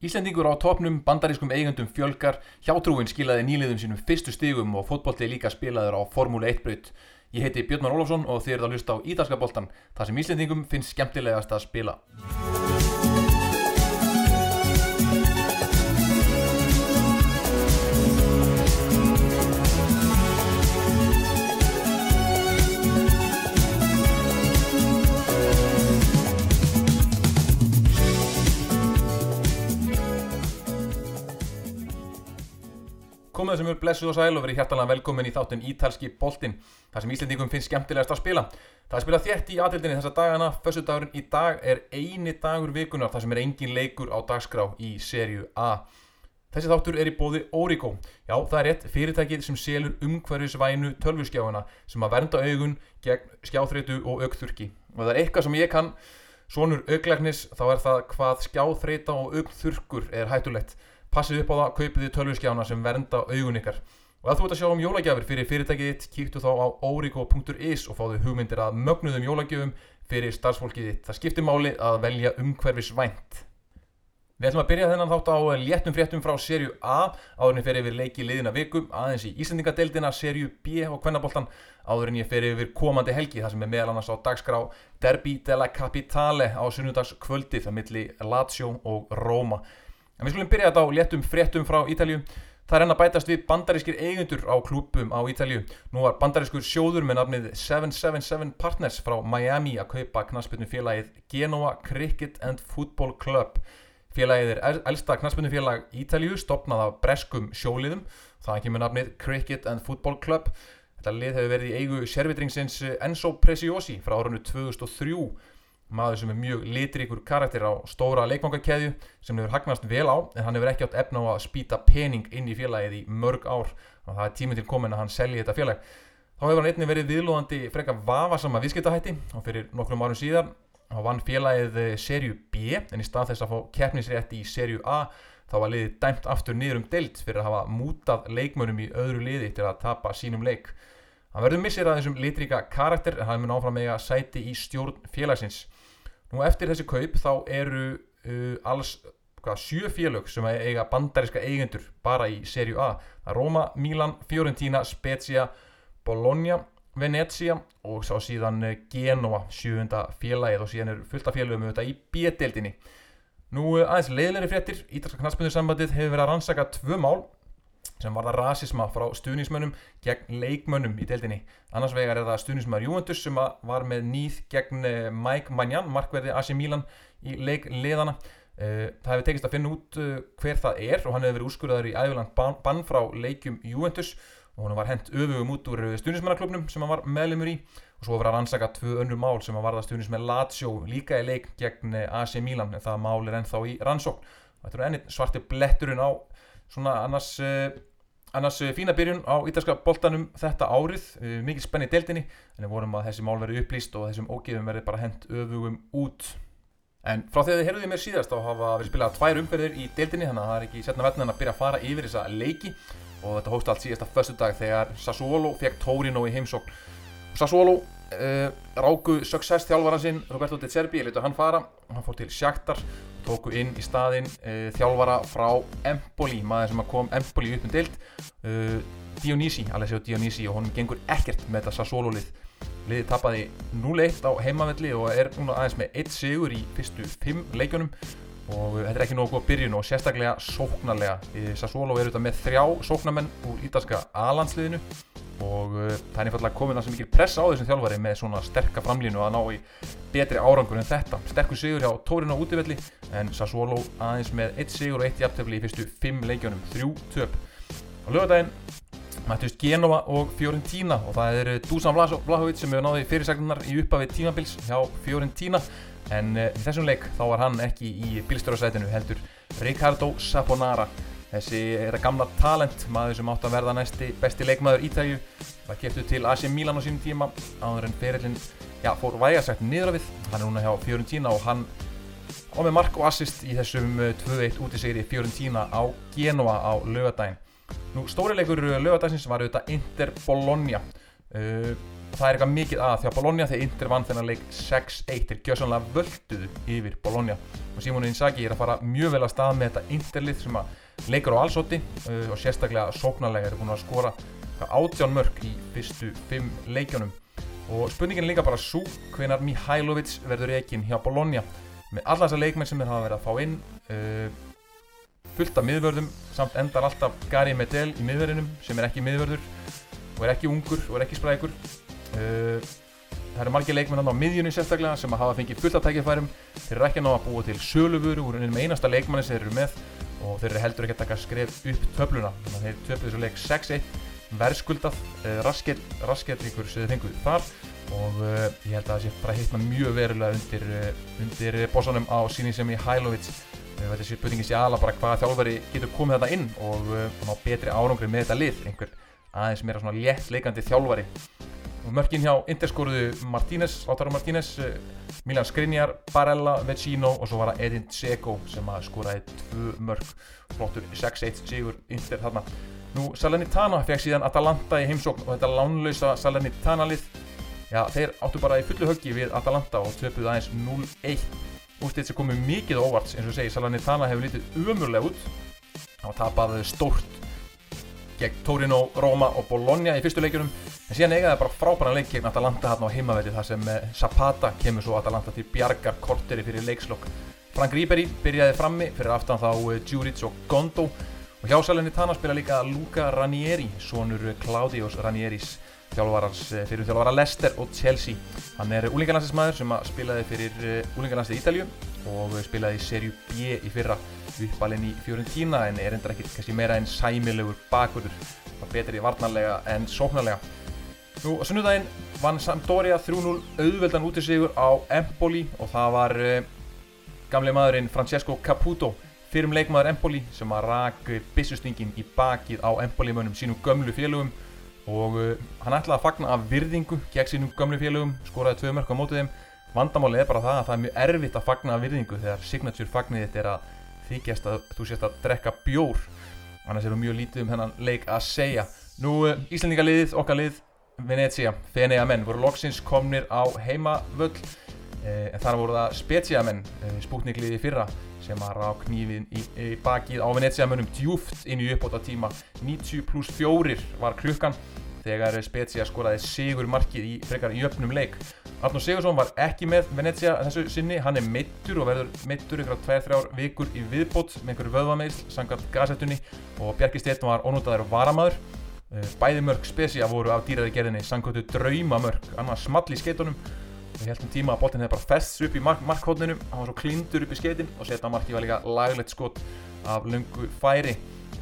Íslendingur á topnum bandarískum eigundum fjölgar, hjátrúin skilaði nýliðum sínum fyrstu stigum og fótbolti líka spilaður á Formule 1 braut. Ég heiti Björn Ólafsson og þið eruð að hlusta á Ídalska boltan, þar sem Íslendingum finnst skemmtilegast að spila. Komið þessum upp blessuð og sæl og verið hjertalega velkomin í þáttun Ítalski boltinn, þar sem Íslendingum finnst skemmtilegast að spila. Það er spilað þétt í aðildinni þessa dagana, fössudagurinn í dag er eini dagur vikunar þar sem er engin leikur á dagskrá í serju A. Þessi þáttur er í bóði Origo. Já, það er rétt fyrirtækið sem selur umhverfisvænu tölvuskjáuna sem að vernda augun gegn skjáþreitu og augþurki. Og það er eitthvað sem ég kann, svonur auglæknis, þá er það hvað skjáþreita og augþurkur er hættulegt. Passið upp á það, kaupið þið tölvuskjána sem vernda augun ykkar. Og ef þú ert að sjá um jólagjafir fyrir fyrirtækið þitt, kíktu þá á origo.is og fáðu hugmyndir að mögnuðum jólagjöfum fyrir starfsfólkið þitt. Það skiptir máli að velja umhverfisvænt. Við ætlum að byrja þennan þátt á léttum fréttum frá serju A áðurinn fyrir yfir leiki liðina vikum, aðeins í Íslandingadeildina, serju B og kvennaboltan áðurinn ég fyrir yfir komandi helgi þar sem er meðal annars á dagskrá Derby della Capitale á sunnudagskvöldið að milli Lazio og Roma. En við skulum byrja þetta á léttum fréttum frá Ítalju. Það er enn að bætast við bandarískir eigendur á klúpum á Ítalju. Nú var bandarískur sjóður með nafnið 777 Partners frá Miami að kaupa knaspinu félagið Genoa Cricket and Football Club. Félagið er elsta knaspinu félag Ítalju, stopnað af breskum sjóliðum. Það kemur nafnið Cricket and Football Club. Þetta lið hefur verið í eigu servitringsins Enzo Preciosi frá árunnu 2003 maður sem er mjög litríkur karakter á stóra leikvangakeðju sem hefur hagnast vel á en hann hefur ekki átt efna á að spýta pening inn í félagið í mörg ár. Og það er tíminn til komin að hann selji þetta félag. Þá hefur hann einni verið viðlóðandi frekar vafasama viðskiptahætti og fyrir nokkrum árum síðan þá vann félagið serju B en í stað þess að fá keppnisrétt í serju A þá var liðið dæmt aftur niður um deilt fyrir að hafa mútað leikmönum í öðru liði til að tapa sínum leik. Hann verður missir að þessum litríka karakter en hann mun áfram með að sæti í stjórn félagsins Nú eftir þessi kaup þá eru uh, alls hvað, sjö félög sem eiga bandariska eigendur bara í serju A. Það er Roma, Milan, Fiorentina, Spezia, Bologna, Venezia og sá síðan uh, Genoa, sjöfunda félagið og síðan er fullt af félögum um þetta í B-deldinni. Nú uh, aðeins leiðilegri fréttir, Ítalska knastbundursambandið hefur verið að rannsaka tvö mál sem var það rasisma frá stuðnismönnum gegn leikmönnum í deildinni. Annars vegar er það stuðnismöður Juventus sem var með nýð gegn eh, Mike Magnan, markverði AC Milan í leikleðana. Eh, það hefur tekist að finna út eh, hver það er og hann hefur verið úrskurðaður í æðurland bann frá leikjum Juventus og hann var hendt öfugum út úr stuðnismönnaklubnum sem hann var meðlemur í og svo var að rannsaka tvö önnur mál sem var það stuðnismenn Lazio líka í leik gegn AC Milan en það mál er ennþá í rannsókn. Svona annars Annars eh, fína byrjun á ítalska boltanum þetta árið, eh, mikið spenni í deildinni en við vorum að þessi mál verið upplýst og þessum ógifum verið bara hendt öfugum út. En frá að þið heyrðuði mér síðast þá hafa verið spilað tvær umferðir í deildinni þannig að það er ekki setna verðin en að byrja að fara yfir þessa leiki og þetta hóst allt síðasta förstu dag þegar Sassuolo fekk Torino í heimsókn. Sassuolo uh, ráku success þjálfvara sinn Roberto De Zerbi, ég letu hann fara hann fór til Shakhtar tóku inn í staðin uh, þjálfara frá Empoli, maður sem kom Empoli upp um dild uh, Dionisi, Alessio Dionisi og honum gengur ekkert með þetta Sassuolo lið liðið tapaði 0-1 á heimavelli og er núna aðeins með 1 sigur í fyrstu 5 leikjunum og þetta er ekki nógu góð byrjun og sérstaklega sóknarlega. Sassuolo er auðvitað með þrjá sóknarmenn úr ítalska A-landsliðinu. Og uh, það er nefnilega komin að sem mikil pressa á þessum þjálfari með svona sterka framlínu að ná í betri árangur en þetta. Sterkur sigur hjá Tórinu á útivelli en Sassuolo aðeins með 1 sigur og 1 jafntefni í fyrstu 5 leikjónum, 3 töp. Á lögadaginn mættust Genova og Fiorentina og það er Dusan Vlahovic sem hefur náði fyrirsagnar í uppafið tímabils hjá Fiorentina en uh, í þessum leik þá var hann ekki í bilstjórasætinu heldur Riccardo Saponara Þessi er að gamla talent, maður sem átt að verða næsti besti leikmaður Ítæju. Það keftu til AC Milan á sínum tíma, áður en ferillin já, fór vægasætt niður af við. Hann er núna hjá Fiorentina og hann á með mark og assist í þessum 2-1 eh, útisegri Fiorentina á Genoa á lögadaginn. Nú, stórileikur lögadagsins var auðvitað Inter Bologna. Uh, það er eitthvað mikið að því að Bologna þegar Inter vann þennan leik 6-1 er gjössanlega völduð yfir Bologna. Og Simone Inzaghi er að fara mjög vel að stað með þetta Interlið sem að leikar á allsóti uh, og sérstaklega sóknarlega er búin að skora átján mörg í fyrstu fimm leikjónum og spurningin er líka bara svo hvenar Mihailovic verður ekinn hjá Bologna? Með alla þessar leikmenn sem þeir hafa verið að fá inn uh, fullt af miðvörðum samt endar alltaf Gary Medel í miðvörðinum sem er ekki miðvörður og er ekki ungur og er ekki sprækur uh, það eru margir leikmenn á miðjunni sérstaklega sem hafa fengið fullt af tækifærum. Þeir eru ekki að ná að búa til söluvuru úr einum einasta leikmanni sem þeir eru með og þeir eru heldur ekki að taka skref upp töfluna. Þannig að þeir töflu þessu leik 6-1 verðskuldað, uh, rasket ykkur sem þeir fenguð þar. Og uh, ég held að það sé bara hittna mjög verulega undir, undir bossanum á síning sem í Hailovic. Þetta sé spurningi sé aðla bara hvað þjálfari getur komið þetta inn og ná betri árangri með þetta lið. Einhver aðeins meira svona létt leikandi þjálfari mörkin hjá Inter skoruðu Martínez, Lautaro Martínez eh, Milan Skriniar, Barella, Vecino og svo var það Edin Dzeko sem skoraði tvö mörk. Flottur 6-1 sigur Inter þarna. Nú Salernitana fekk síðan Atalanta í heimsókn og þetta lánlausa Salernitana lið já þeir áttu bara í fullu höggi við Atalanta og töpuðu aðeins 0-1 úrstitt sem komið mikið óvart eins og segi Salernitana hefur lítið umurlega út og tapaði stórt gegn Torino, Roma og Bologna í fyrstu leikjunum. En síðan eigaði bara frábæran leik gegn Atalanta hérna á heimavelli þar sem eh, Zapata kemur svo Atalanta til bjargar korteri fyrir leikslokk Frank Ribery byrjaði frammi fyrir aftan þá eh, Djuric og Gondo og hjá Salenni Tana spila líka Luca Ranieri sonur Claudios Ranieris eh, fyrir þjálfara Leicester og Chelsea. Hann er úlingarlandsismæður sem spilaði fyrir úlingarlandsið Ítalju og spilaði í serju B í fyrra. Uppalinn í Fiorentina en er endur ekkert kannski meira en sæmilegur bakurður var betri varnarlega en sóknarlega. Nú á sunnudaginn vann Sampdoria 3-0 auðveldan út í sigur á Empoli og það var uh, gamle maðurinn Francesco Caputo fyrrum leikmaður Empoli sem að rak bissustingin í bakið á Empoli mönnum sínum gömlu félögum. Og uh, hann ætlaði að fagna af virðingu gegn sínum gömlu félögum skoraði tvö mörg á mótið þeim vandamálið er bara það að það er mjög erfitt að fagna virðingu þegar signature fagnið þetta er að þykjast að þú sést að drekka bjór. Annars erum mjög lítið um hennan leik að segja. Nú uh, Íslandingaliðið, okkar lið Venezia, Fenea menn voru loksins komnir á heimavöll. Eh, en þar voru það Spezia menn eh, spúknikliði fyrra sem að rá knífin í, í bakið á Venezia mönnum djúft inn í uppbóta tíma 90 pluss 4 var klukkan þegar Spezia skoraði sigur markið í frekar jöfnum leik Arnur Sigursson var ekki með Venezia þessu sinni, hann er meittur og verður ykkur á 2-3 vikur í viðbót með einhverju vöðvameisl, sangat gasettunni. Og Bjarki Stetn var ónútaður varamaður. Eh, bæði mörg spesja voru af dýraði gerðinni, sangkvöldu draumamörg annars small í skeitunum við heldum tíma að botin hefði bara fests upp í mark markhóðninu, hann var svo klindur upp í skeitin og setna marki var líka laglegt skot af lungu færi.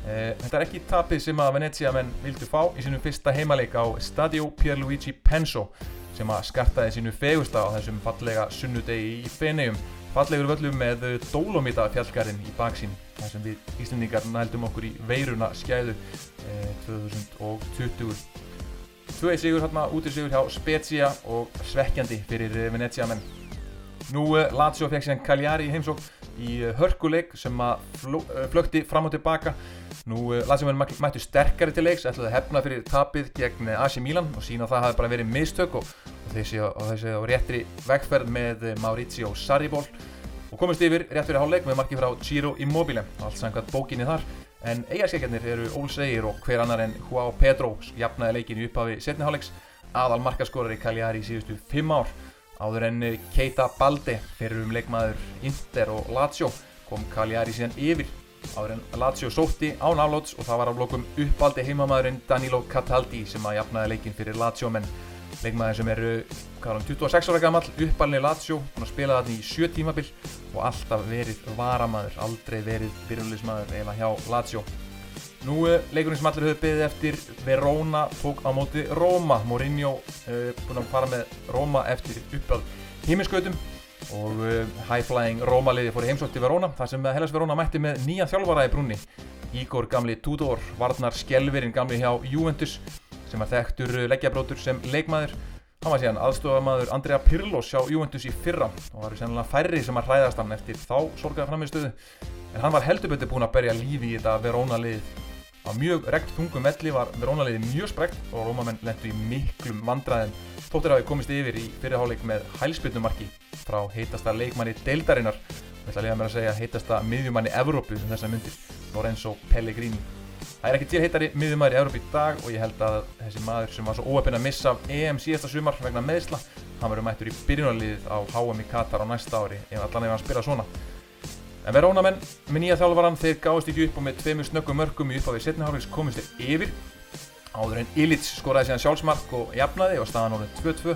Eh, Þetta er ekki tapið sem að Venezia menn vildu fá í sínum fyrsta heimaleik á Stadio Pierluigi Penso sem að skartaði sínu fegusta á þessum fallega sunnudegi í Fenegjum fallegur völlum með Dolomita fjallgarinn í baksín þar sem við Íslandingar nældum okkur í veiruna skæðu eh, 2020 Tvei sigur hérna út í sigur hjá Spezia og svekkjandi fyrir Venezia menn Nú eh, Lazio fekk síðan Cagliari í heimsók í eh, hörkuleik sem að eh, flökti fram og tilbaka Nú Lazio menn mættu sterkari til leiks ætlaði að hefna fyrir tapið gegn AC Milan og sína að það hafi bara verið mistök og þessi á réttri vegferð með Maurizio Sarriból og komist yfir rétt fyrir háluleik með marki frá Giro Immobile. Allt samkvæmt bókinni þar. En eigarskekjarnir eru Ólsegir og hver annar en Joao Pedro jafnaði leikin í upphafi setni háluleiks aðal markaskorari Cagliari í síðustu 5 ár. Áður en Keita Balde fyrir um leikmaður Inter og Lazio kom Cagliari síðan yfir áður en Lazio sótti án aflóts og það var af lokum uppaldi heimamaðurinn Danilo Cataldi sem að jafnaði leikin fyrir Lazio menn. Leikmaður sem eru um, 26 ára gammal, uppalni Lazio búin að spila þarna í 7 tímabill og alltaf verið varamaður aldrei verið byrjulismadur eða hjá Lazio. Nú eh, leikurinn sem allir höfðu beðið eftir Verona tók á móti Roma. Mourinho uh, búin að fara með Roma eftir uppöld híminskautum og uh, high flying Roma liði fór í heimsótti Verona þar sem Hellas Verona mætti með nýja þjálfara í brunni Ígor gamli Tudor, Varnar Skjelverinn gamli hjá Juventus sem var þekktur leggjabrótur sem leikmaður. Hann var síðan aðstofamaður Andrea Pirlos hjá Juventus í fyrra og var sérlega færri sem að hræðast hann eftir þá sorgaða framistuðu. En hann var helduböndi búin að berja lífi í þetta Verona lið á mjög rekt þungum velli var Verona-liði mjög sprekt og Rómamenn lendu í miklum vandræðin. Þóttir hafi komist yfir í fyrirháleik með hælspilnumarki frá heitasta leikmanni deildarinnar. Við ætla að liða mér að segja heitasta miðjumanni Evrópu um þessa myndir, Lorenzo Pellegrini. Það er ekki til heitari miðjumæður í Evrópu í dag og ég held að þessi maður sem var svo óöfinn að missa af EM síðasta sumar vegna meðsla, hann verður mættur í byrjunarliðið á HM í Katar á næsta ári ef allan ef hann spila svona. En Verónamenn með nýja þjálfvaran þeir gáðist ekki upp og með tveimur snöggum mörgum í upphafi setnihálfis komist þeir yfir. Áður en Illich skoraði síðan sjálfsmark og jafnaði og staðan árið 2-2.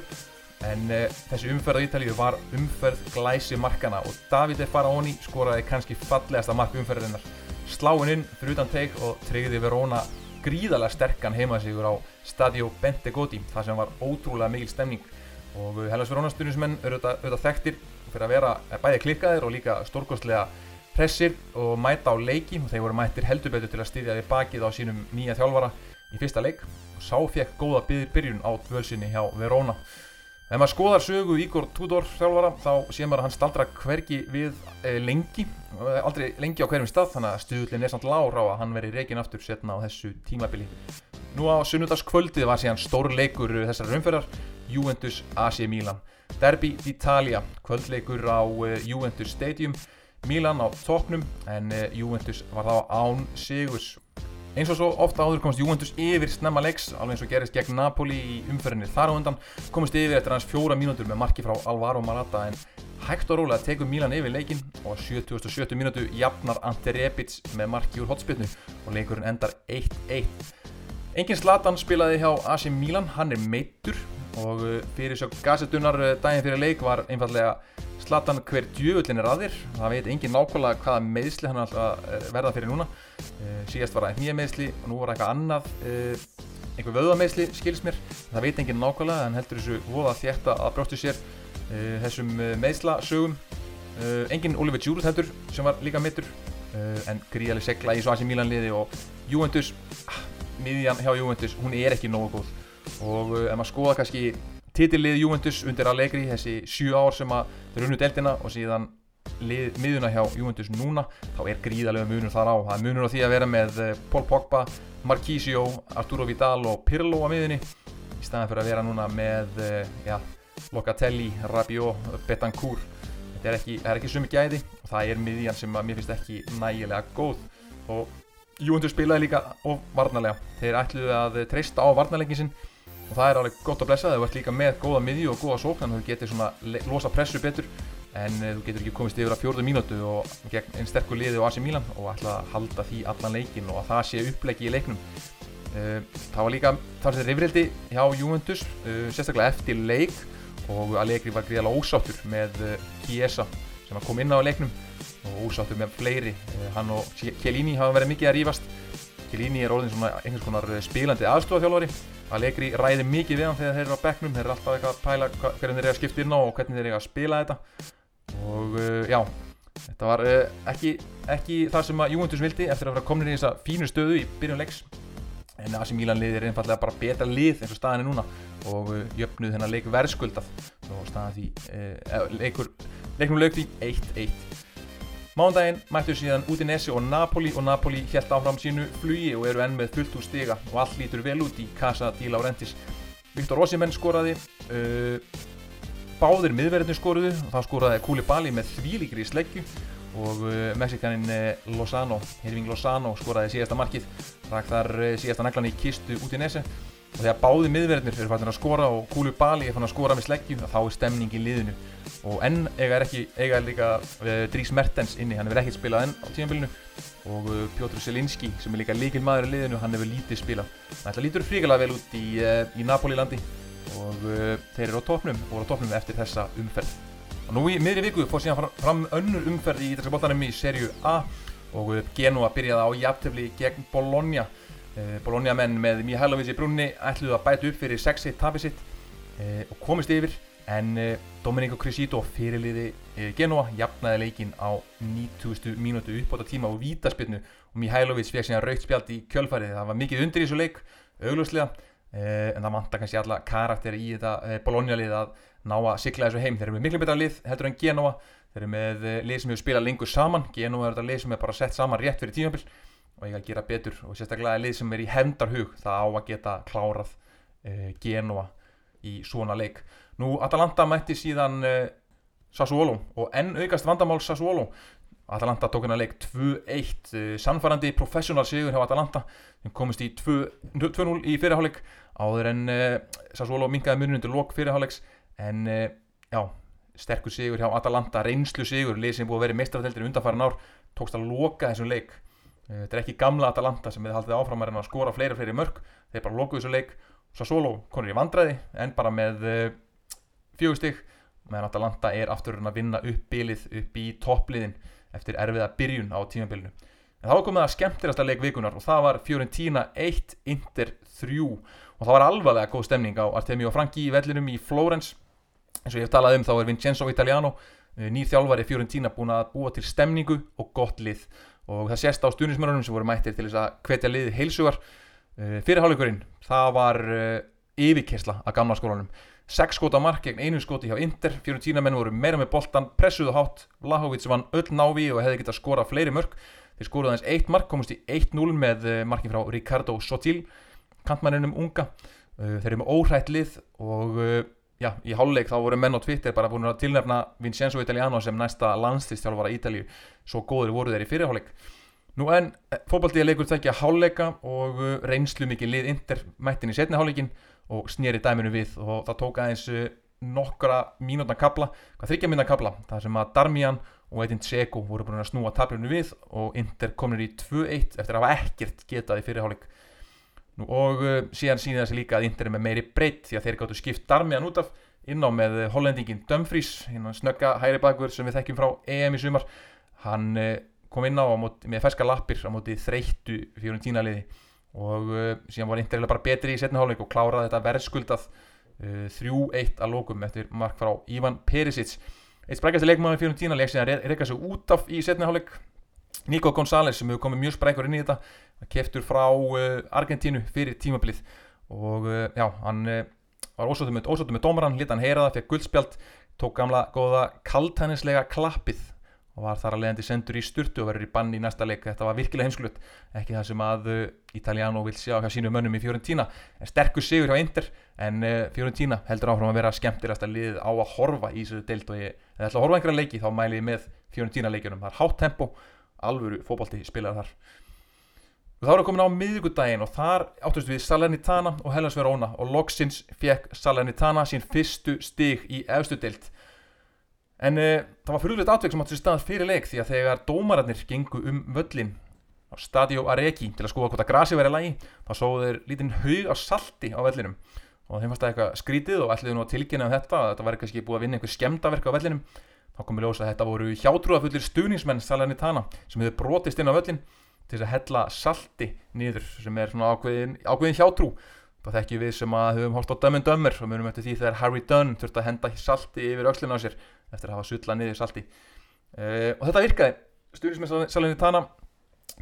En uh, þessi umferð á Ítalíu var umferð glæsi markana og Davide Faraoni skoraði kannski fallegasta mark umferðinnar. Sláinn inn fyrir utan teik og tryggði Veróna gríðarlega sterkan heimasigur á Stadio Bentegodi þar sem var ótrúlega mikil stemning og Hellas Veróna stundismenn eru auðvitað þekktir fyrir að vera bæði klikkaðir og líka stórkostlega pressir og mæta á leiki og þeir voru mættir heldur betur til að styðja því bakið á sínum nýja þjálfara í fyrsta leik og sá fekk góða byrjun á dvölsinni hjá Verona. Ef maður skoðar sögu Ígor Tudor þjálfara þá sé maður að hann staldra hvergi við e, lengi, aldrei lengi á hverjum stað þannig að stuðullin er samt lág á að hann veri reygin aftur setna á þessu tímabili. Nú á sunnudagskvöldið var síðan stór leikur þessar umferðar, Juventus AC Milan. Derby d'Italia, kvöldleikur á uh, Juventus Stadium, Milan á toppnum en Juventus var þá án sigurs. Eins og svo ofta áður komst Juventus yfir snemma leiks, alveg eins og gerist gegn Napoli í umferðinni þar á undan, komist yfir eftir hans fjóra mínútur með marki frá Alvaro Morata en hægt og rólega tekur Milan yfir leikin og 70. mínútu jafnar Ante Rebic með marki úr hotspillnu og leikurinn endar 1-1. Engin Zlatan spilaði hjá AC Milan, hann er meittur og uh, fyrir svo gassetunar uh, daginn fyrir leik var einfallega Zlatan hver djöfullin er að þér. Það veit engin nákvæmlega hvaða meðsli hann alltaf uh, verða fyrir núna. Síðast var það nýja meðsli og nú var eitthvað annað einhver vöðameðsli skils mér. Það veit engin nákvæmlega en heldur þessu voða þétta að brjóttu sér þessum meðslasögum engin Oliver Giroud heldur sem var líka mittur en gríðarlega segla í svo aðsí Mílan liði og Juventus ah, miðjan hjá Juventus hún er ekki nógu góð og uh, ef maður skoða kannski titillið Juventus undir Allegri þessi sjú ár sem að þeir unnu deltina og síðan lið, miðuna hjá Juventus núna þá er gríðarlega munur þar á. Það er munur á því að vera með uh, Paul Pogba Marquisio, Arturo Vidal og Pirlo á miðunni í staðan fyrir að vera núna með uh, ja, Locatelli, Rabiot, Betancourt. Þetta er ekki, ekki sumi gæði og það er miðjan sem að mér finnst ekki nægilega góð. Og Juventus spilaði líka of varnarlega. Þeir ætluði að treysta á varnarleikin sinn og það er alveg gott að blessa það, þú ert líka með góða miðju og góða sókn þannig að þú getur svona losa pressu betur. En uh, þú getur ekki komist yfir að fjórðu mínútu og gegn einn sterkur liði á AC Milan og ætla að halda því allan leikin og að það sé upplegi í leiknum. Uh, það var líka þar sem reyfrildi hjá Juventus uh, sérstaklega eftir leik og Allegri var gríðalega ósáttur með Chiesa sem kom inn á leiknum og ósáttur með fleiri. Hann og Chiellini hafa verið mikið að rýfast Chiellini er orðin svona einhvers konar spilandi aðstofaþjálfari Allegri ræði mikið við hann þegar þeir eru á bekknum. Þeir eru alltaf eitthvað að pæla hvernig þeir eru að skipta inn á og hvernig þeir eru að spila þetta. Og uh, já, þetta var uh, ekki, ekki það sem að Juventus vildi eftir að vera komin í þessa fínu stöðu í byrjun leiks. En AC Milan lið er einfallega bara betra lið eins og staðin er núna og uh, jöfnuð þennan leik verðskuldað. Og staðan því leikur, leiknum lögði 1-1 Mándaginn mættu síðan Udinese og Napoli og Napoli helt áfram sínu flugi og eru enn með fullt úr stiga og allt lítur vel út í Casa di Laurentiis. Viktor Ossimenn skoraði, uh, báðir miðverðinu skoruðu og þá skoraði Koulibaly með þvílíkri sleggju og uh, Mexikanin uh, Lozano, Hirving Lozano skoraði síðasta markið, ræk þar síðasta naglan í kistu Udinese. Og þegar báði miðverðinir fyrir fannir að skora og Koulibaly er fann að skora með sleggju þá er stemning í liðinu og enn eiga er ekki, eiga er líka uh, Dries Mertens inni, hann hefur ekkert spilað enn á tímanbílinu og uh, Pjóttur Selinski sem er líka líkil maður í liðinu, hann hefur lítið spilað. Það lítur fríkala vel út í, uh, í Napoli landi og þeir eru á topnum og eru á topnum eftir þessa umferð. Og nú í miðri viku fór síðan fram önnur umferð í þessari bóttanum í serju A. Og Genoa byrjaði á jafntefni gegn Bologna. Bologna menn með Mihailovic í brunni ætluði að bæta upp fyrir 6-1 tapið sitt og komist yfir en uh, Domenico Crescito fyrirliði uh, Genoa jafnaði leikin á 90. mínútu uppbóta tíma og vítaspilnu og Mihailovic fekk síðan raukt spjald í kjölfarið. Það var mikið undir í þessu leik, augljóslega. Uh, en það vantar kannski alla karakter í þetta Bologna-lið að ná að sigla þessu heim, þeir eru með miklu betra lið heldur en Genoa, þeir eru með lið sem hefur spilað lengur saman. Genoa er þetta lið sem er bara sett saman rétt fyrir tímabill og eiga að gera betur. Og sérstaklega lið sem er í hendarhug það á að geta klárað Genoa í svona leik nú Atalanta mætti síðan uh, Sassuolo og enn aukast vandamál Sassuolo. Atalanta tók hennar leik 2-1 uh, sannfærandi professional sigur hjá Atalanta þeim komist í 2-0 í fyrirháleik áður en uh, Sassuolo mingaði munum undir lok fyrirháleiks en já, sterkur sigur hjá Atalanta reynslu sigur, lið sem búið að vera mestrarteldir undanfæran ár, tókst að loka þessum leik. Þetta er ekki gamla Atalanta sem hefði haldið áfram að skora fleiri og fleiri mörg þeir bara lokuðu þessu leik. Sassuolo konur í vandræði en bara með fjögustig meðan Atalanta er aftur að vinna upp bilið upp í toppliðin eftir erfiða byrjun á tímabilinu. En þá komið það skemmtilegasta leik vikunar og það var Fiorentina 1 Inter 3 og það var alvarlega góð stemning á Artemio Franki í vellinum í Flórens eins og ég hef talað um þá er Vincenzo Italiano nýr þjálfari Fiorentina búin að búa til stemningu og gott lið. Og það sést á stuðnismörunum sem voru mættir til þess að hvetja liði heilsugar. Fyrirháleikurinn það var yfirkesla að gamla skólanum 6 skóta mark gegn einu skóti hjá Inter. Fiorentina menn voru meira með boltan, pressuðu hátt. Vlahovic vann öll návi og hefði getað skora fleiri mörg þeir skoruðu aðeins 1 mark komist í 1-0 með markin frá Ricardo Sotil kantmanninum unga. Þeir eru með óhrætt lið og já, í háluleik þá voru menn á Twitter bara búin að tilnefna Vincenzo Italiano sem næsta landslistjálfara Ítalíu. Svo góður voru þeir í fyrirháleik Nú en fókbaltíða leikur að háluleika og reynslu mikið lið Inter mættin í setni háluleikin og snýri dæminu við og það tók aðeins nokkra mínútna kabla, hvað þryggja mínútna kabla það sem að Darmian og Edin Tseko voru búin að snúa tablinu við og Inter komur í 2-1 eftir að hafa ekkert getað í fyrirháleik og uh, síðan síðan þessi líka að Inter er með meiri breytt því að þeir gáttu skipt Darmian út af inn á með hollendingin Dumfries snögga hæri bakur sem við þekkjum frá EM í sumar. Hann kom inn á, á móti, með ferska lappir á móti þreyttu Fiorentina liði og uh, síðan var Inter bara betri í setni hálfleik og kláraði þetta verðskuldað uh, 3-1 að lókum eftir mark frá Ivan Perisic. Eitt sprækjast leikmann í Fiorentina leik síðan reyka sig út af í setni hálfleik. Nico González sem hefur komið mjög sprækur inn í þetta keftur frá uh, Argentínu fyrir tímablið og já, hann var ósóttu með, dómaran, lit hann heyra það, fekk guldspjald tók gamla góða kaltænislega klappið og var þar að leiðandi sendur í sturtu og verður í banni í næsta leik. Þetta var virkilega heimskulut ekki það sem að uh, Italiano vil sjá hjá sínu mönnum í Fiorentina. En sterkur sigur hjá Inter en uh, Fiorentina heldur áfram að vera skemmtilegast að liðið á að horfa í þessu deilt og ég ætla að horfa einhverja leiki þá mæli ég með Fiorentina leikjunum. Það er hátt tempo, alvöru fókbalti spilaðar þar. Og þá erum við komin á miðugudaginn og þar áttust við Salernitana og Hellas Verona og loksins fekk Salernitana sín fyrstu stig í efstu deilt En uh, það var fyrirlegt átveik sem átti sér stað fyrir leik því að þegar dómararnir gengu um völlin á Stadio Areki til að skoða hvort að grasi verið lægi þá sóðu þeir lítinn haug á salti á vellinum. Og þeim fannst það eitthvað skrítið og ætliðu nú að tilkynna um þetta að þetta var kannski búið að vinna einhver skemdaverk á vellinum. Þá komið ljósa að þetta voru hjátrúafullir stuðningsmenn Salernitana sem hefur brotist inn á völlin til að hella salti nýður sem er svona ákveðin, ákveðin hjátrú þá þekkjum við sem að höfum hórt á dömmen dömmur og munum eftir því þegar Harry Dunn þurfti að henda salti yfir aukslinu á sér eftir að hafa sulla niður salti. Uh, og þetta virkaði. Stjórnismenn Salernitana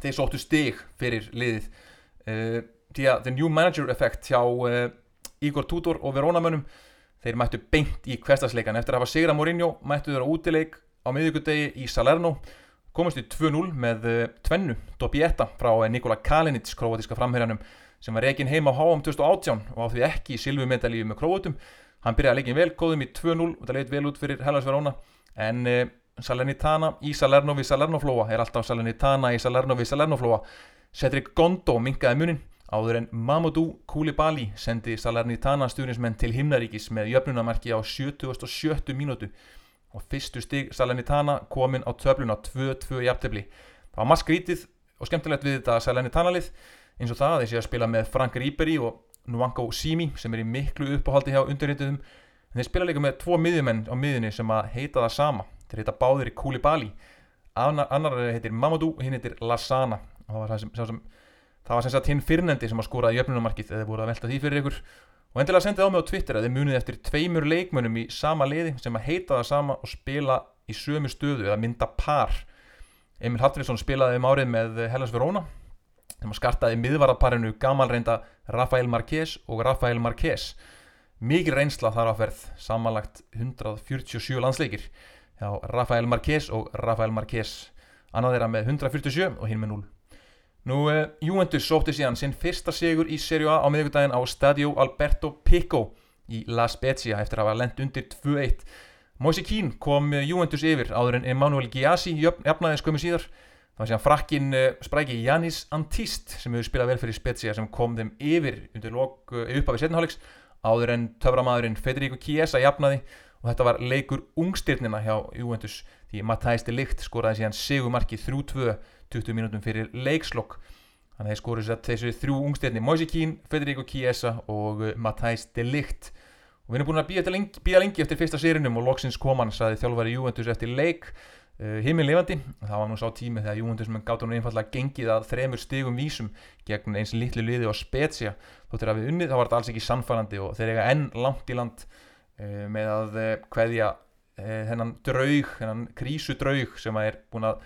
þeir sóttu stig fyrir liðið. Uh, því að the new manager effect hjá uh, Igor Tudor og Verónamönnum þeir mættu beint í hverstagsleikan eftir að hafa sigra Mourinho mættu þeir á útileik á miðugudegi í Salerno komast í 2-0 með tvennu. Dobietta frá Nikola Kalinic króatíska framherjanum sem var reygin heim á HM 2018 og á því ekki í silvumedalíu með króatum hann byrjaði að leggja vel, góðum í 2-0 og það leitt vel út fyrir Hellas Verona. En uh, Salernitana í Salerno við Salernoflóa er alltaf Salernitana í Salerno við Salernoflóa. Cedric Gondo minkaði munin áður en Mamadou Koulibaly sendi Salernitana stjórnismenn til himnaríkis með jöfnunamarki á 77. mínútu. Og fyrstu stig Salernitana komin á töfluna 2-2 jafntefli. Það var maður skrítið og skemmtilegt við þetta Salernitana lið eins og það þessi að spila með Frank Ribery og Nwanko Simi sem er í miklu uppáhaldi hjá undirrituðum. En þeir spila líka með tvo miðjumenn á miðjunni sem að heita það sama. Þeir heita báðir í Koulibaly annar, heitir Mamadou hinn heitir Lasana og það var sem, sem, það var sem sagt hinn fyrnendi sem að skóraði jöfnumarkið þið voru að velta því fyrir ykkur. Og endilega sendið á mig á Twitter að þið munið eftir tveimur leikmönnum í sama liði sem að heita það sama og spila í sömu stöðu eða mynda par. Emil Hallfriðsson spilaði um árið með Hellas Verona sem skartaði miðvaraparinu gamalreinda Rafael Marquez og Rafael Marquez mikið reynsla þar á ferð samanlagt 147 landsleikir hjá Rafael Marquez og Rafael Marquez annað þeirra með 147 og hinn með 0 Nú, uh, Juventus sótti síðan sinn fyrsta sigur í Serie A á miðvíkudaginn á Stadio Alberto Pico í La Spezia eftir að hafa lent undir 2-1. Moise Keane kom Juventus yfir áður en Emanuel Gyasi jafnaði skömmu síðar. Það var síðan frakkin uh, spræki Janis Antist sem hefur spilað vel fyrir Spezia sem kom þeim yfir undir uh, uppafið setniháleiks áður en töframadurinn Federico Chiesa jafnaði. Og þetta var leikur ungstyrnina hjá Juventus því Matthijs de Ligt skoraði síðan segumarki 3-2 20 mínútum fyrir leikslokk þannig að þeir skoruð sér þessu þrjú ungstyrni Moise Keane, Federico Chiesa og Matthijs de Ligt. Og við erum búin að býja lengi, lengi eftir fyrsta sériunum og loksins koman saði þjálfari Juventus eftir leik uh, heiminn levandi, það var nú sá tími þegar með gátt hún einfallega gengið að þremur stigum vísum gegn eins litlu liði og specia þóttir að við unnið þá var þetta alls ekki sannfærandi og þeir eiga enn langt í land uh, með að uh, kveðja hennan draug, hennan krísu draug sem að er búin að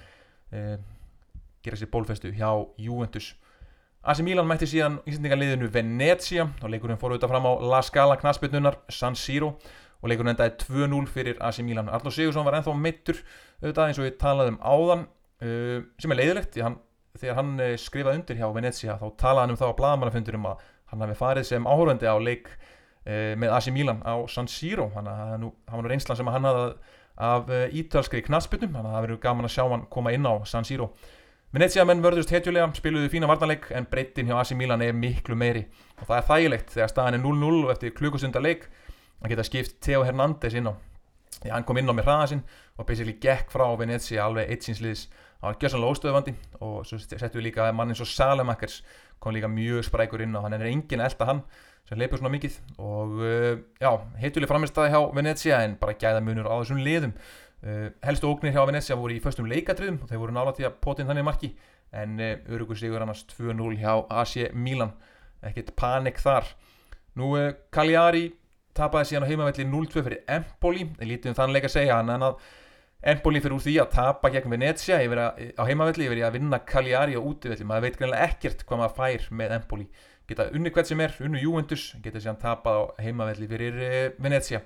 gera sér bólfestu hjá Juventus. AC Milan mætti síðan íslendingarliðinu Venezia. Og leikurinn fór auðvitað fram á La Scala knaspinnunar San Siro. og leikurinn endaði 2-0 fyrir AC Milan. Arnó Sigursson var ennþá meittur auðvitað eins og við talaðum áðan uh, sem er leiðilegt hann, þegar hann uh, skrifaði undir hjá Venezia þá talaði hann um þá á bladamannafundurum að hann hafi farið sem áhörvendi á leik uh, með AC Milan á San Siro. Hann var nú reynslan sem hann hafði af uh, ítalskri knaspinnum þannig að það verið gaman að sjá hann koma inn á San Siro. Venezia menn vörðust hetjulega, spiluðu fína vartanleik en breytin hjá AC Milan er miklu meiri. Og það er þægilegt þegar staðan er 0-0 og eftir klukkusunda leik að geta skipt Theo Hernández inn á. Því hann kom inn á með hraða sinn og basically gekk frá Venezia alveg eitt sínsliðis það var gjössanlega óstöðuvandi og svo settum við líka mann eins og Salemakers kom líka mjög sprækur inn á. Hann er engin elda hann sem leipur svona mikið og uh, já, hetjuleg framistæði hjá Venezia en bara gæða munur á þessum liðum. Uh, helstu ógnir hjá Venecia voru í föstum leikatriðum og þeir voru nála til að potin þannig marki. En uh, örugur sigur annars 2-0 hjá AC Milan. Ekkert panik þar. Nú Cagliari tapaði síðan á heimavelli 0-2 fyrir Empoli. Það lítið um þann leik að segja en að Empoli fyrir úr því að tapa gegn Venecia að, á heimavelli yfir að vinna Cagliari á útivelli. Maður veit greinlega ekkert hvað maður fær með Empoli. Geta unni hvert sem er, unnu Juventus geta síðan tapað á heimavelli fyrir Venecia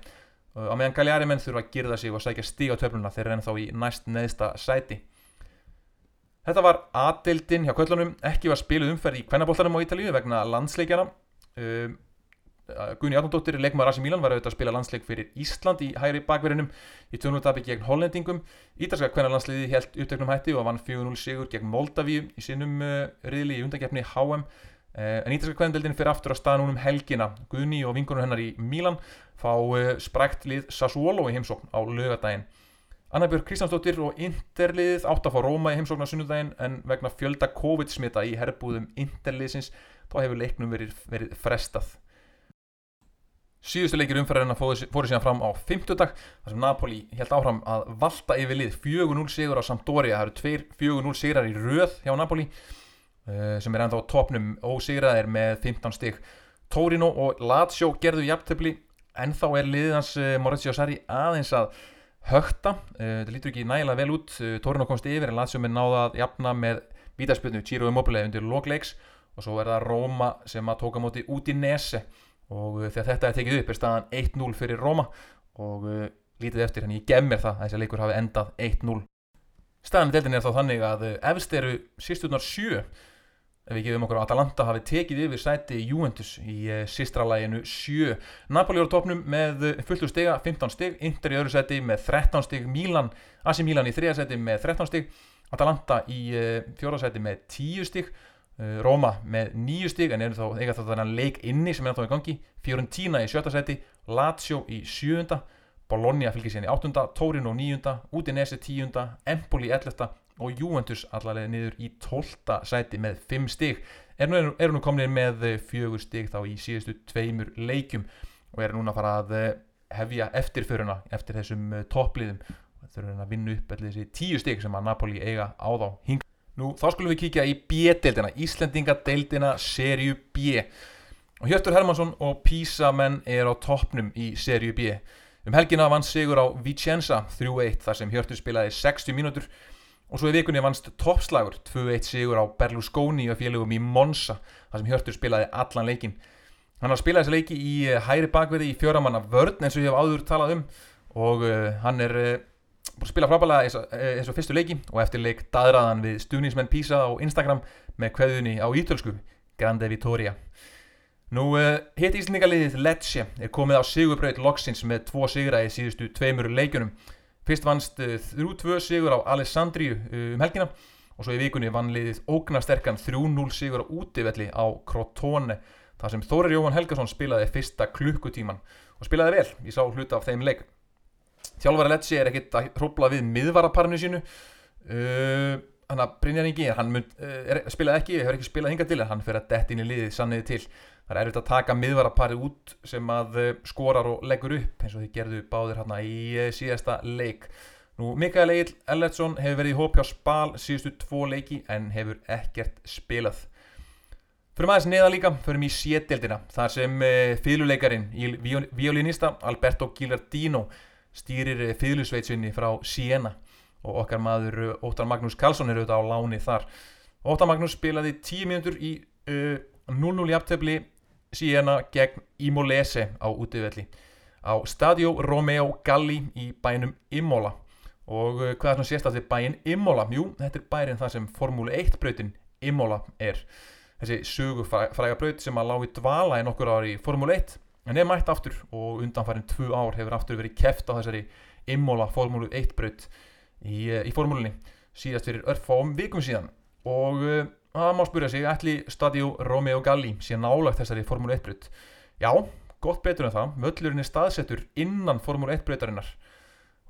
á meðan Galjari menn þurfa að girða sig og sækja stíg á töfluna þeir eru ennþá í næst neðsta sæti. Þetta var aðdeildin hjá köllunum, ekki var spiluð umferð í kvennabóltanum á Ítalíu vegna landsleikjana um, Gunni Átnóttir, leikmaður Asi Milan var auðvitað að spila landsleik fyrir Ísland í hægri bakverðinum í tjónutabi gegn hollendingum. Ítalska kvennarlandsliði held uppteknum hætti og vann 4-0 sigur gegn Moldavíu í sinnum uh, riðli í undakefni HM Uh, en ítalska kvendeldin fyrir aftur að staða núnum helgina. Guðni og vingunum hennar í Mílan fá sprækt lið Sassuolo í heimsókn á lögadaginn Annabjörg Kristjánsdóttir og Interliðið átt að fá Róma í heimsókn á sunnudaginn en vegna fjölda COVID-smita í herbúðum Interliðsins þá hefur leiknum verið, verið frestað Síðustu leikir umferðarinn fóru síðan fram á 50 dag þar sem Napoli held áfram að valda yfir lið. 4-0 sigur á Sampdoria. Það eru tveir 4-0 sigrar í röð hjá Napoli Eh, sem er ennþá topnum ósigraðir með 15 stygg Torino og Lazio gerðu jafntöfli en þá er liðans eh, Maurizio Sarri aðeins að högta eh, þetta lítur ekki nægilega vel út. Torino komst yfir en Lazio með náða að jafna með vítaspilnu Ciro Immobile undir logleiks og svo er það Roma sem að tóka móti út í Nese og þegar þetta er tekið upp er staðan 1-0 fyrir Roma. Og lítið eftir henni ég gef mér það að þessi leikur hafi endað 1-0 staðan í deildin er þá þannig að efst eru sístuðnar 7 ef við gefum okkur Atalanta hafi tekið yfir sæti Juventus í uh, sístralæginu 7 Napoli á topnum með eh, fulltu stiga 15 stig, Inter í öðru sæti með 13 stig, Milan, Asi Milan í þrija sæti með 13 stig, Atalanta í uh, eh, fjóra sæti með 10 stig uh, Roma með 9 stig en þá eiga þetta þannig leik inni sem er þá í gangi Fiorentina í sjötta sæti Lazio í sjönda Bologna fylgir síðan í áttunda, Torino níunda Udinese tíunda, Empoli í ellefta og Juventus allavega niður í 12. sæti með 5 stig er nú, er nú komin með 4 eh, stig þá í síðustu tveimur leikum og er núna að fara að eh, hefja eftirföruna eftir þessum eh, toppliðum þurfum að vinna upp allir þessi 10 stig sem að Napoli eiga á þá hing. Nú þá skulum við kíkja í B-deildina Íslendingadeildina serju B. Og Hjörtur Hermansson og Písa menn er á toppnum í serju B. Um helgina vann sigur á Vicenza 3-1 þar sem Hjörtur spilaði 60 mínútur. Og svo í vikunni vannst toppslagur 2-1 sigur á Berlusconi og félögum í Monza þar sem Hjörtur spilaði allan leikin. Hann har spilað þessi leiki í eh, hæri bakverði í fjöramanna vörn eins og ég hef áður talað um. Og uh, hann er uh, spila frábælega eins og, eins og fyrstu leiki og eftir leik daðraðan við stuðnismenn Písa á Instagram með kveðunni á ítölsku Grande Vittoria Nú, uh, hitt íslendingaliðið Lecce er komið á sigurbraut loksins með tvo sigra í síðustu tveimur leikjunum. Fyrst vannst uh, 3-2 sigur á Alessandriu uh, um helgina og svo í vikunni vann liðið ógnasterkan 3-0 sigur á útivelli á Crotone þar sem Þórir Jóhann Helgason spilaði fyrsta klukkutíman og spilaði vel, ég sá hluta af þeim leik. Þjálfari Lecce er ekkit að hrópla við miðvaraparinu sínu. Hann að Brynjar Ingi hann mun, er, spilaði ekki, hefur ekki spilað hinga til hann fyrir að detti inn í liðið sanniði til. Það er erfitt að taka miðvaraparið út sem að skorar og leggur upp eins og þið gerðu báðir hérna í síðasta leik. Nú Mikael Egil Ellertsson hefur verið í hópi á spal síðustu tvo leiki en hefur ekkert spilað. Fyrir maður neða líka mér í sétdeldina þar sem fýluleikarin violinista Alberto Gilardino stýrir fýlusveitsunni frá Siena og okkar maður Óttar Magnús Karlsson er auðvitað á láni þar. Óttar Magnús spilaði 10 minútur í 0-0 uh, jafntefni Siena gegn Imolese á útivelli á Stadio Romeo Galli í bænum Imola. Og uh, hvað er svona sérstæðið bæin Imola? Jú, þetta er bærin það sem Formúli 1 brautin Imola er. Þessi sögufræga braut sem að lági dvala í nokkur ári í Formúli 1 en er mætt aftur og undanfærin 2 ár hefur aftur verið keft á þessari Imola Formúli 1 braut í, í formúlinni síðast fyrir örfám vikum síðan. Og uh, það má spyrja sig ætli Stadio Romeo Galli sé nálagt þessari formúli 1 brut já, gott betur en það. Völlurinn er staðsettur innan formúli 1 brutarinnar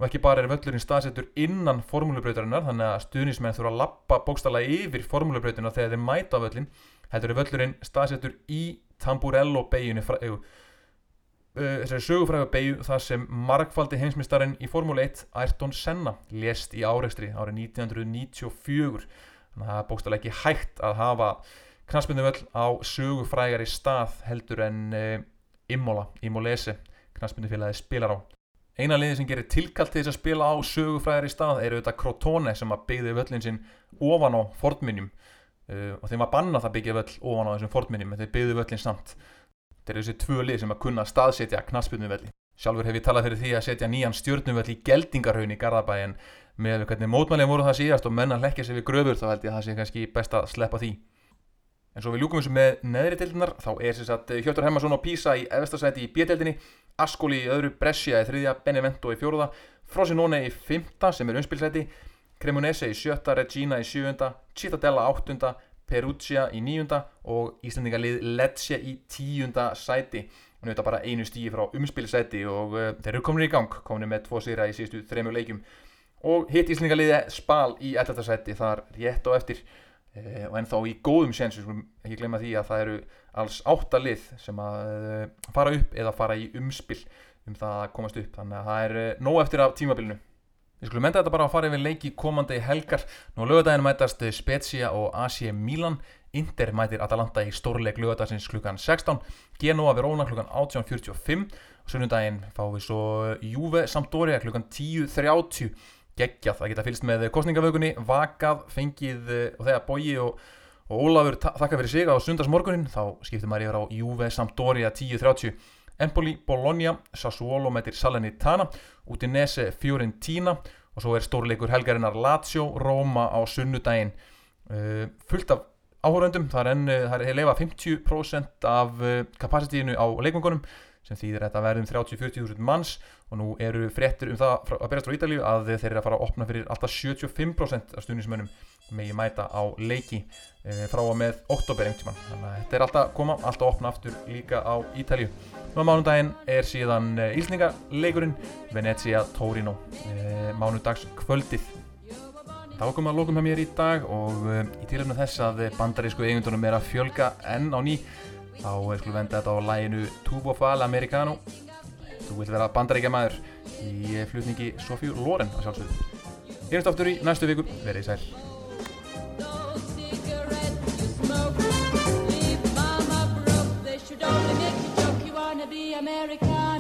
og ekki bara er völlurinn staðsettur innan formúlibrautarinnar þannig að stuðnismenn þurfa að lappa bókstala yfir formúlibrautina þegar þeir mæta völlin heldur er völlurinn staðsettur í Tamburello beginu þessari sögufræðu beigju þar sem markfaldi heimsmyndstarinn í Formule 1 Ayrton Senna lést í áreikstri árið 1994 þannig að það er bókstala ekki hægt að hafa knastbyndu völl á sögufrægari stað heldur en uh, Imola, Imolese knastbyndu félagi spilar á. Eina liði sem gerir tilkallt til þess að spila á sögufrægari stað er auðvitað Crotone sem að byggði völlin sinn ofan á fornminjum. Uh, og þeim var bannað að byggja völl ofan á þessum fornminjum en þeir byggði völlin samt Þetta eru þessi tvö lið sem að kunna staðsetja knaspjörnuvelli. Sjálfur hef ég talað fyrir því að setja nýjan stjórnuvelli í Geldingarhaun í Garðabæin með hvernig mótmælið voru það síðast og menna hlekkja sér við gröfur þá held ég að það sé kannski best að sleppa því. En svo við ljúkum þessu með neðri deildinar, þá er þess að Hjóttur Hemmarsson og Písa í efstasæti í bjödeildinni, Askóli í öðru, Brescia í þriðja, Benevento í fjóruða, Frosinone í fymta sem er umspilsæti, Cremonese í sjötta, Regina í sjöunda, Cittadella áttunda, Perugia í nýjunda og Íslandingalið Lecce í tíunda sæti. Og nú er þetta bara einu stígi frá umspilsæti og uh, þeir eru komin í gang komin með tvo sýra í síðustu þrejum leikjum. Og hitt Íslandingaliði Spal í 11. sæti þar rétt og eftir. Uh, og ennþá í góðum séns ekki glemja því að það eru alls átta lið sem að uh, fara upp eða fara í umspil um það að komast upp. Þannig að það er nóg eftir af tímabilinu Við skulum enda þetta bara að fara yfir leiki komandi helgar. Nú lögadaginn mætast Spezia og AC Milan. Inter mætir Atalanta í stórleik lögadagsins klukkan 16. Genoa Verona klukkan 18.45. Sunnundaginn fáum við svo Juve Sampdoria klukkan 10.30. Geggjað að geta fylgst með kostningavögunni. Vakað, fengið og þegar Bogi og, og Ólafur þakka fyrir sig á sundagsmorgunin. Þá skiptum maður yfir á Juve Sampdoria 10.30. Empoli, Bologna, Sassuolo mætir Salernitana, Udinese, Fiorentina og svo er stórleikur helgarinnar Lazio, Roma á sunnudaginn. Uh, fullt af áhórundum, það er er leifa 50% af uh, kapasitíinu á leikungunum sem þýðir þetta verðum 30-40.000 manns og nú eru fréttir um það að berast frá Ítalíu að þeir eru að fara að opna fyrir alltaf 75% af stundismönnum megi mæta á leiki e, frá og með oktober einhvern tíman þannig að þetta er alltaf koma, alltaf opna aftur líka á Ítalíu. Nú á mánundaginn er síðan e, íslningaleikurinn Venezia Torino e, mánudags kvöldið þá komum við að lókum hjá mér í dag og í tilöfnu þess að bandarísku eigundunum er að fjölga enn á ný þá skulum venda þetta á læginu Tubo Fall Americano. Þú vilt vera bandaríkja maður í flutningi Sofíu Loren að sjálfsögðu. Er þetta aftur í næstu viku, verið í sæl American.